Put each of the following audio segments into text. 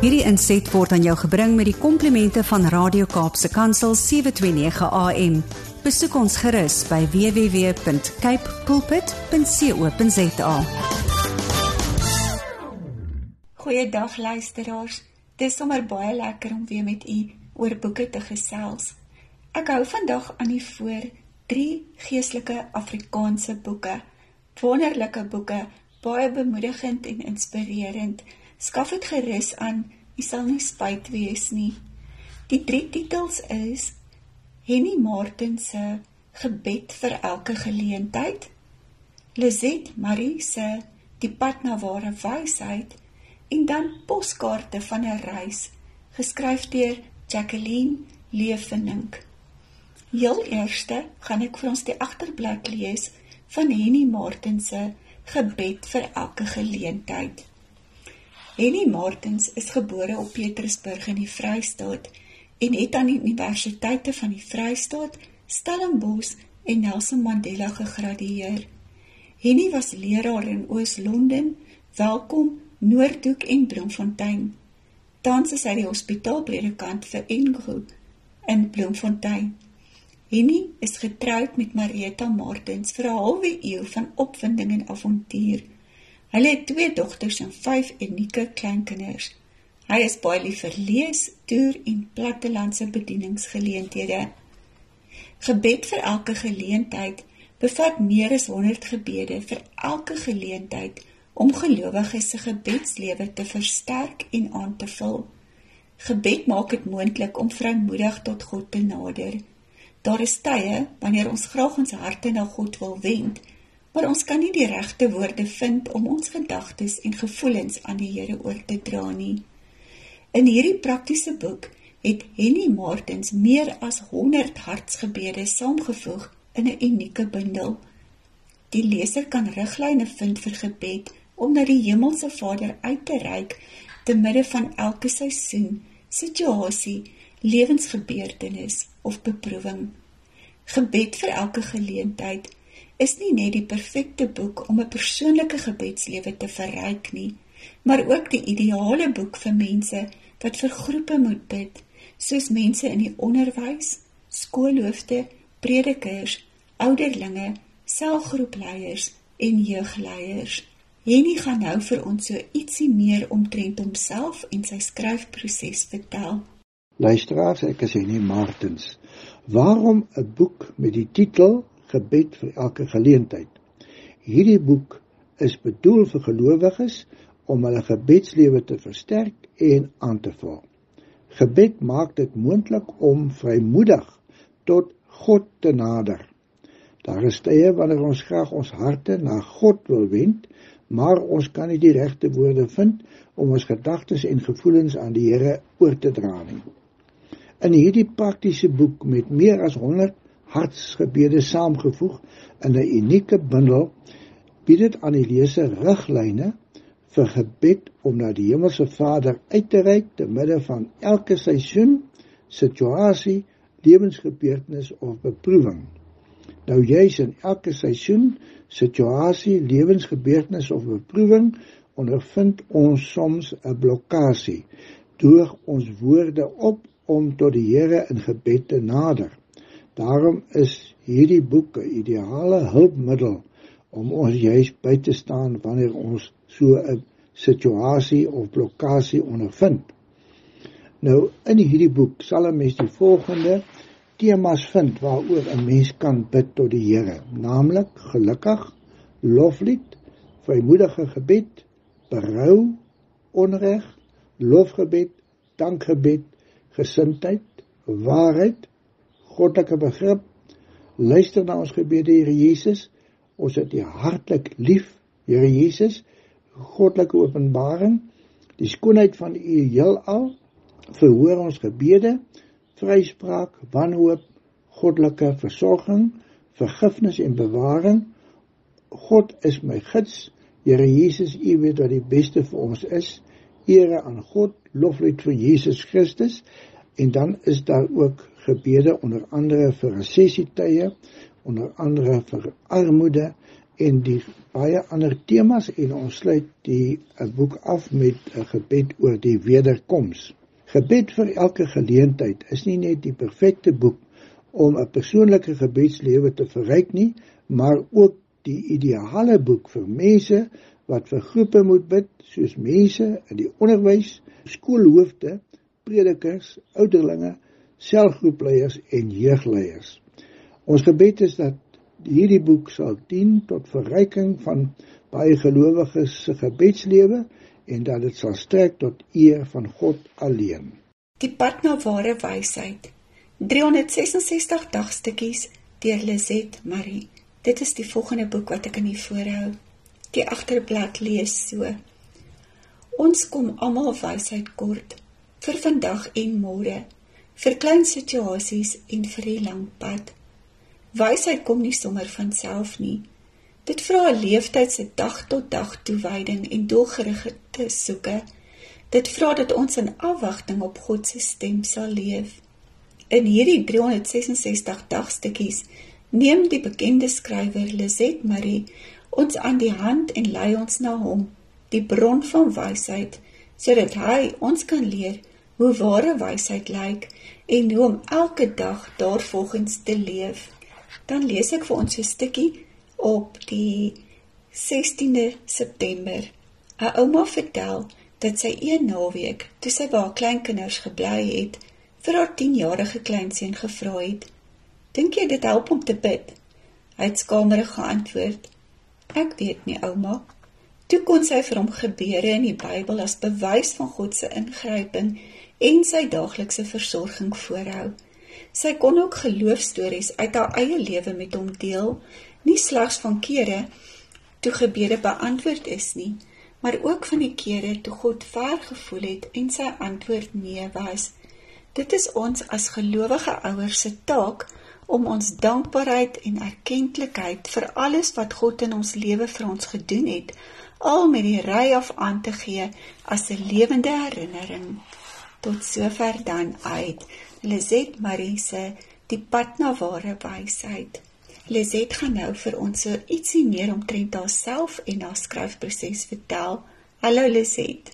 Hierdie inset word aan jou gebring met die komplimente van Radio Kaapse Kansel 729 AM. Besoek ons gerus by www.cape pulpit.co.za. Goeiedag luisteraars. Dis sommer baie lekker om weer met u oor boeke te gesels. Ek hou vandag aan u voor drie geestelike Afrikaanse boeke. Wonderlike boeke, baie bemoedigend en inspirerend. Skaf dit gerus aan, u sal nie spyt wees nie. Die drie titels is Henny Martin se Gebed vir elke geleentheid, Lizet Marie se Die pad na ware wysheid en dan Poskaarte van 'n reis, geskryf deur Jacqueline Leefenink. Heel eerste gaan ek vir ons die agterblad lees van Henny Martin se Gebed vir elke geleentheid. Henny Martins is gebore op Petrusburg in die Vrystaat en het aan die Universiteite van die Vrystaat, Stellenbosch en Nelson Mandela gegradueer. Henny was leraar in Oos-London, Welkom, Noordhoek en Bloemfontein. Tans is hy die hospitaalpredikant vir Engo in Bloemfontein. Henny is getroud met Marita Martins vir 'n halwe eeu van opwinding en avontuur. Hulle het twee dogters en vyf unieke kleinkinders. Hy is baie lief vir lees, toer en plattelandse bedieningsgeleenthede. Gebed vir elke geleentheid bevat meer as 100 gebede vir elke geleentheid om gelowiges se gebedslewe te versterk en aan te vul. Gebed maak dit moontlik om vrymoedig tot God te nader. Daar is tye wanneer ons graag ons harte na God wil wend, maar ons kan nie die regte woorde vind om ons gedagtes en gevoelens aan die Here oor te dra nie. In hierdie praktiese boek het Henny Martins meer as 100 hartsgebede saamgevoeg in 'n unieke bundel. Die leser kan riglyne vind vir gebed om na die Hemelse Vader uit te reik te midde van elke seisoen, situasie, lewensgebeurtenis of beproewing. Gebed vir elke geleentheid is nie net die perfekte boek om 'n persoonlike gebedslewe te verryk nie, maar ook die ideale boek vir mense wat vir groepe moet bid, soos mense in die onderwys, skoolhoofde, predikers, ouderlinge, selgroepleiers en jeugleiers. Jenny gaan nou vir ons so ietsie meer omtrent homself en sy skryfproses vertel. Luisteraars, ek is Jenny Martens. Waarom 'n boek met die titel gebed vir elke geleentheid. Hierdie boek is bedoel vir gelowiges om hulle gebedslewe te versterk en aan te vul. Gebed maak dit moontlik om vrymoedig tot God te nader. Daar is tye wanneer ons graag ons harte na God wil wend, maar ons kan nie die regte woorde vind om ons gedagtes en gevoelens aan die Here oor te dra nie. In hierdie praktiese boek met meer as hartsgebede saamgevoeg in 'n unieke bundel bied dit aan die leser riglyne vir gebed om na die hemelse Vader uit te reik te midde van elke seisoen, situasie, lewensgebeurtenis of beproewing. Nou juis in elke seisoen, situasie, lewensgebeurtenis of beproewing ondervind ons soms 'n blokkade. Droog ons woorde op om tot die Here in gebed te nader. Daarom is hierdie boek 'n ideale hulpmiddel om ons juis by te staan wanneer ons so 'n situasie of blokkade ondervind. Nou in hierdie boek sal 'n mens die volgende temas vind waaroor 'n mens kan bid tot die Here, naamlik gelukkig, loflied, vrymoedige gebed, berou, onreg, lofgebed, dankgebed, gesindheid, waarheid, goddelike begrip. Luister na ons gebede, Here Jesus. Ons het U hartlik lief, Here Jesus. Goddelike openbaring, die skoonheid van U heelal. Verhoor ons gebede, vryspraak, wanhoop, goddelike versorging, vergifnis en bewaring. God is my gids. Here Jesus, U weet wat die beste vir ons is. Ere aan God, loflied vir Jesus Christus. En dan is daar ook gebede onder andere vir resessietye, onder andere vir armoede en die baie ander temas en ons sluit die eh, boek af met 'n gebed oor die wederkoms. Gebed vir elke geleentheid is nie net die perfekte boek om 'n persoonlike gebedslewe te verryk nie, maar ook die ideale boek vir mense wat vir groepe moet bid, soos mense in die onderwys, skoolhoofde, predikers, ouderlinge, selgroepleiers en jeugleiers. Ons gebed is dat hierdie boek sal dien tot verryking van baie gelowiges se gebedslewe en dat dit sal strek tot eer van God alleen. Die pad na ware wysheid. 366 dagstukkies deur Lizet Marie. Dit is die volgende boek wat ek in die voorhou. Die agterblad lees so: Ons kom almal wysheid kort vir vandag en môre, vir klein situasies en vir die lang pad. Wysheid kom nie sommer van self nie. Dit vra 'n leeftyd se dag tot dag toewyding en doelgerigte soeke. Dit vra dat ons in afwagting op God se stem sal leef. In hierdie 366 dagstukkies neem die bekende skrywer Lizet Marie ons aan die hand en lei ons na hom, die bron van wysheid, sodat hy ons kan leer hoe ware wysheid lyk en hoe om elke dag daarvolgens te leef dan lees ek vir ons 'n stukkie op die 16de September. 'n Ouma vertel dat sy een naweek, toe sy by haar kleinkinders gebly het, vir haar 10-jarige kleinseun gevra het: "Dink jy dit help om te bid?" Hy het skamerig geantwoord: "Ek weet nie, ouma." Toe kon sy vir hom gebeure in die Bybel as bewys van God se ingryping en sy daaglikse versorging voorhou. Sy kon ook geloofstories uit haar eie lewe met hom deel, nie slegs van kere toe gebede beantwoord is nie, maar ook van die kere toe God ver gevoel het en sy antwoord nee was. Dit is ons as gelowige ouers se taak om ons dankbaarheid en erkenklikheid vir alles wat God in ons lewe vir ons gedoen het, al met die ry af aan te gee as 'n lewende herinnering. Tot sover dan uit. Lizet Marie se Die pad na ware wysheid. Lizet gaan nou vir ons so ietsie meer omtrent haarself en haar skryfproses vertel. Hallo Lizet.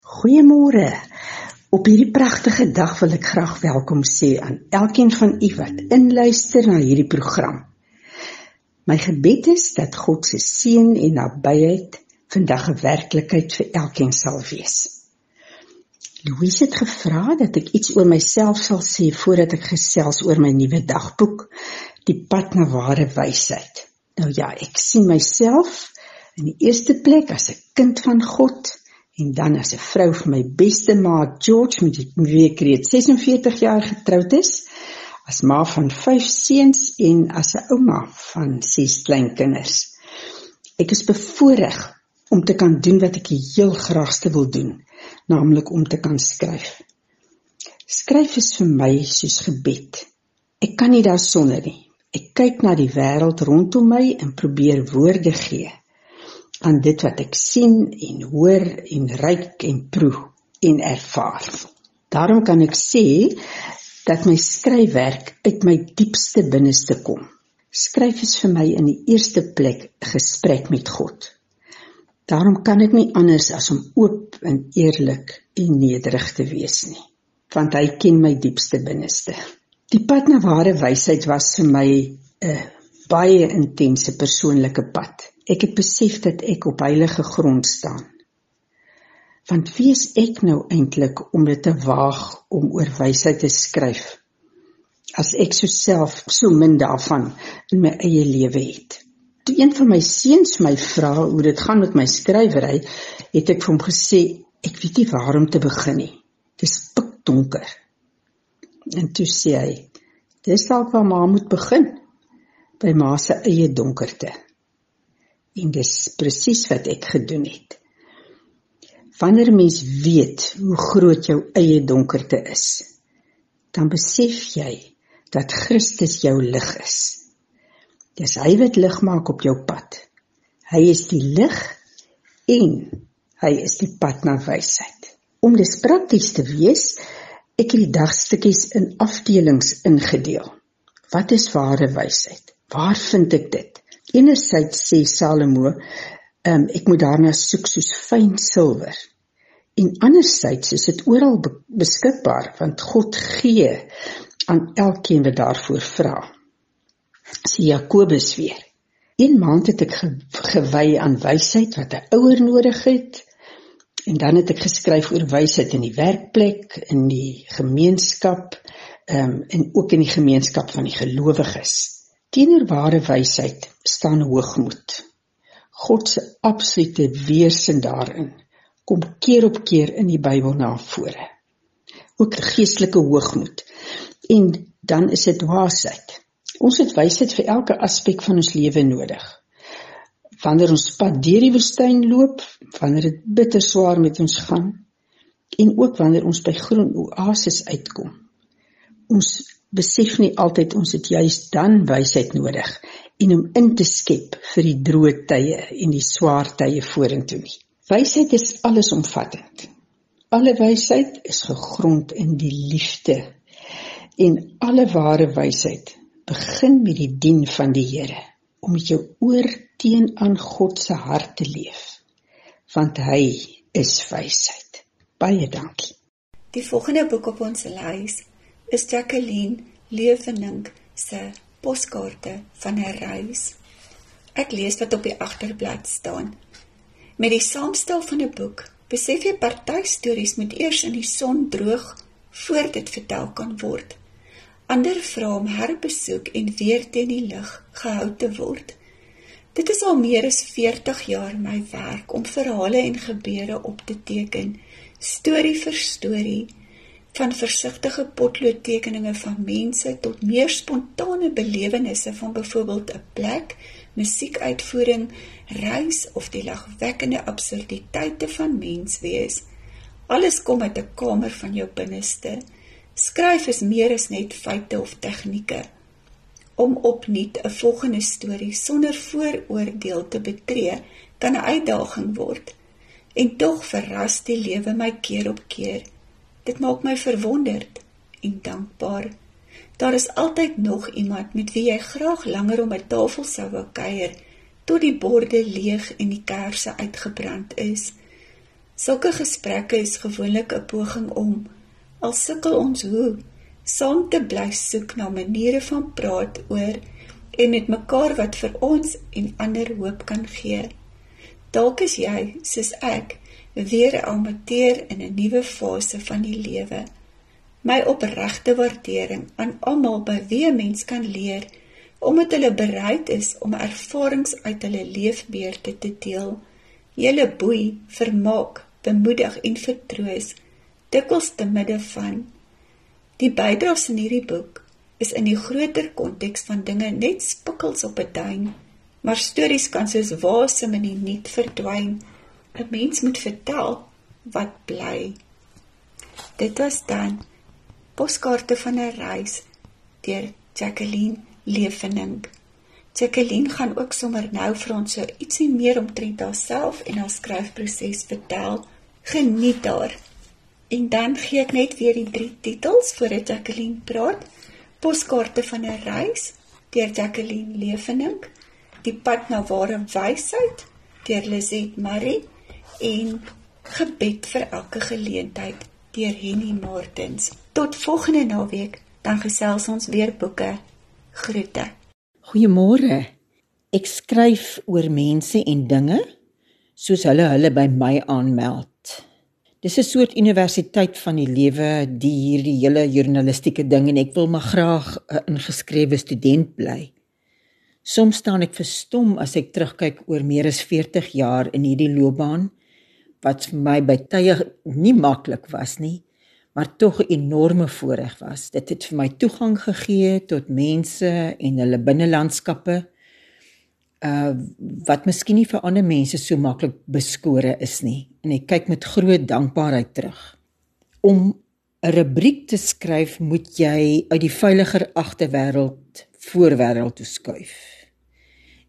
Goeiemôre. Op hierdie pragtige dag wil ek graag welkom sê aan elkeen van u wat inluister na hierdie program. My gebed is dat God se seën en nabyheid vandag 'n werklikheid vir elkeen sal wees. Louise het gevra dat ek iets oor myself sal sê voordat ek gesels oor my nuwe dagboek, Die pad na ware wysheid. Nou ja, ek sien myself in die eerste plek as 'n kind van God en dan as 'n vrou vir my beste maat George met wie ek reeds 46 jaar getroud is, as ma van 5 seuns en as 'n ouma van 6 kleinkinders. Ek is bevoorreg om te kan doen wat ek heel graagste wil doen naamlik om te kan skryf. Skryf is vir my soos gebed. Ek kan nie daarsonder nie. Ek kyk na die wêreld rondom my en probeer woorde gee aan dit wat ek sien en hoor en ruik en proe en ervaar. Daarom kan ek sê dat my skryfwerk uit my diepste binneste kom. Skryf is vir my in die eerste plek gesprek met God. Daarom kan ek nie anders as om oop en eerlik en nederig te wees nie, want hy ken my diepste binneste. Die pad na ware wysheid was vir my 'n baie intense persoonlike pad. Ek het besef dat ek op heilige grond staan. Want wie is ek nou eintlik om dit te waag om oor wysheid te skryf? As ek self so min daarvan in my eie lewe het. Toe een van my seuns my vra hoe dit gaan met my skrywery, het ek vir hom gesê ek weet nie waar om te begin nie. Dis pikdonker. En toe sê hy, dis dalk waar ma moet begin by ma se eie donkerte. En dis presies wat ek gedoen het. Wanneer mens weet hoe groot jou eie donkerte is, dan besef jy dat Christus jou lig is. Dis hy wat lig maak op jou pad. Hy is die lig en hy is die pad na wysheid. Om dit prakties te wees, ek het die dagstukkies in afdelings ingedeel. Wat is ware wysheid? Waar vind ek dit? Enerzijds sê Salomo, um, ek moet daarna soek soos fyn silwer. En anderzijds is dit oral beskikbaar want God gee aan elkeen wat daarvoor vra. Sê Jakobus weer. Een maand het ek gewy aan wysheid wat 'n ouer nodig het. En dan het ek geskryf oor wysheid in die werkplek, in die gemeenskap, ehm um, en ook in die gemeenskap van die gelowiges. Teenoor ware wysheid staan hoogmoed. God se absolute weerstand daarin kom keer op keer in die Bybel na vore. Ook geestelike hoogmoed. En dan is dit dwaasheid. Ons het wysheid vir elke aspek van ons lewe nodig. Wanneer ons pad deur die woestyn loop, wanneer dit bitter swaar met ons gaan en ook wanneer ons by groen oases uitkom. Ons besef nie altyd ons het juis dan wysheid nodig en om in te skep vir die droë tye en die swaar tye vorentoe nie. Wysheid is allesomvattend. Alle wysheid is gegrond in die liefde en alle ware wysheid begin met die dien van die Here om met jou oor teen aan God se hart te leef want hy is wysheid. Baie dankie. Die volgende boek op ons lys is Jacqueline Lewening se poskaarte van 'n reis. Ek lees wat op die agterblad staan. Met die saamstel van 'n boek besef jy party stories moet eers in die son droog voor dit vertel kan word Ander vra om herbesoek en weer teen die lig gehou te word. Dit is al meer as 40 jaar my werk om verhale en gebeure op te teken, storie vir storie, van versigtige potloodtekeninge van mense tot meer spontane belewennisse van byvoorbeeld 'n plek, musiekuitvoering, reis of die lagwekkende absurditeite van menswees. Alles kom uit 'n kamer van jou binneste. Skryf is meer as net feite of tegnieke. Om opnuut 'n volgende storie sonder vooroordeel te betree, kan 'n uitdaging word. En tog verras die lewe my keer op keer. Dit maak my verwonderd en dankbaar. Daar is altyd nog iemand met wie jy graag langer om 'n tafel sou wou kuier tot die borde leeg en die kersse uitgebrand is. Sulke gesprekke is gewoonlik 'n poging om al sukkel ons hoe saam te bly soek na maniere van praat oor en met mekaar wat vir ons en ander hoop kan gee. Dalk is jy, soos ek, weer 'n amateur in 'n nuwe fase van die lewe. My opregte waardering aan almal by wie mens kan leer omdat hulle bereid is om ervarings uit hulle leefbeurte te deel. Julle boei, vermaak, bemoedig en vertroos dikwels te midde van die bydraes in hierdie boek is in die groter konteks van dinge net spikkels op 'n duin, maar stories kan soos wasem in die niet verdwyn. 'n Mens moet vertel wat bly. Dit was dan Poskaarte van 'n reis deur Jacqueline Leefening. Jacqueline gaan ook sommer nou vir ons so ietsie meer omtrent haarself en haar skryfproses vertel. Geniet daar. En dan gee ek net weer die drie titels voordat Jacqueline praat. Poskaarte van 'n reis deur Jacqueline Leefening, Die pad na ware wysheid deur Lizet Marie en Gebed vir elke geleentheid deur Henny Martins. Tot volgende naweek, dan gesels ons weer boeke. Groete. Goeiemôre. Ek skryf oor mense en dinge soos hulle hulle by my aanmeld. Dis 'n soort universiteit van die lewe die hierdie hele journalistieke ding en ek wil maar graag 'n ingeskrewe student bly. Soms staan ek verstom as ek terugkyk oor meer as 40 jaar in hierdie loopbaan wat vir my by tye nie maklik was nie, maar tog 'n enorme voorreg was. Dit het vir my toegang gegee tot mense en hulle binnelandskappe uh wat miskien nie vir ander mense so maklik beskore is nie en ek kyk met groot dankbaarheid terug. Om 'n rubriek te skryf, moet jy uit die veiliger agterwêreld voorwêreld toe skuif.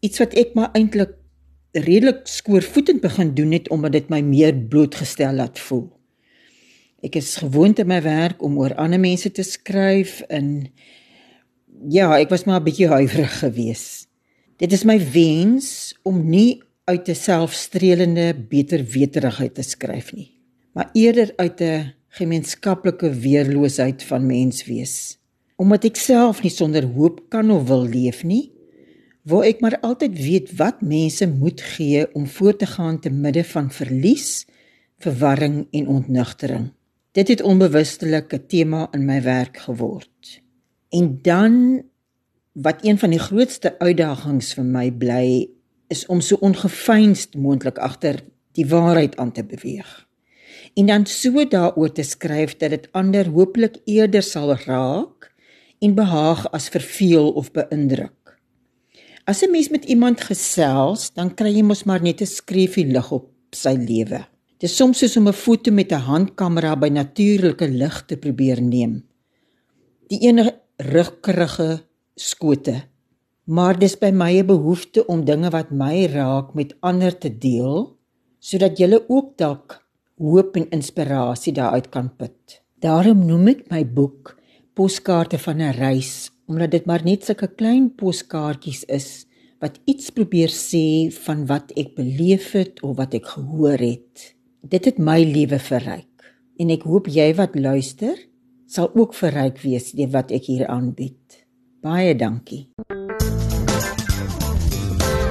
Iets wat ek maar eintlik redelik skoorvoetend begin doen het omdat dit my meer blootgestel laat voel. Ek is gewoond in my werk om oor ander mense te skryf en ja, ek was maar 'n bietjie huiwerig geweest. Dit is my wens om nie uit 'n selfstrelende beterweterigheid te skryf nie, maar eerder uit 'n gemeenskaplike weerloosheid van menswees. Omdat ek self nie sonder hoop kan of wil leef nie, waar ek maar altyd weet wat mense moet gee om voort te gaan te midde van verlies, verwarring en ontnugtering. Dit het onbewustelik 'n tema in my werk geword. En dan wat een van die grootste uitdagings vir my bly is om so ongefeinst moontlik agter die waarheid aan te beweeg. En dan so daaroor te skryf dat dit ander hopelik eerder sal raak en behaag as verveel of beïndruk. As 'n mens met iemand gesels, dan kry jy mos maar net 'n skreefie lig op sy lewe. Dit is soms soos om 'n foto met 'n handkamera by natuurlike lig te probeer neem. Die enige rugkrige skote. Maar dis by my 'n behoefte om dinge wat my raak met ander te deel, sodat julle ook dalk hoop en inspirasie daaruit kan put. Daarom noem ek my boek Poskaarte van 'n reis omdat dit maar net sulke klein poskaartjies is wat iets probeer sê van wat ek beleef het of wat ek gehoor het. Dit het my lewe verryk en ek hoop jy wat luister sal ook verryk wees deur wat ek hier aanbied. Baie dankie.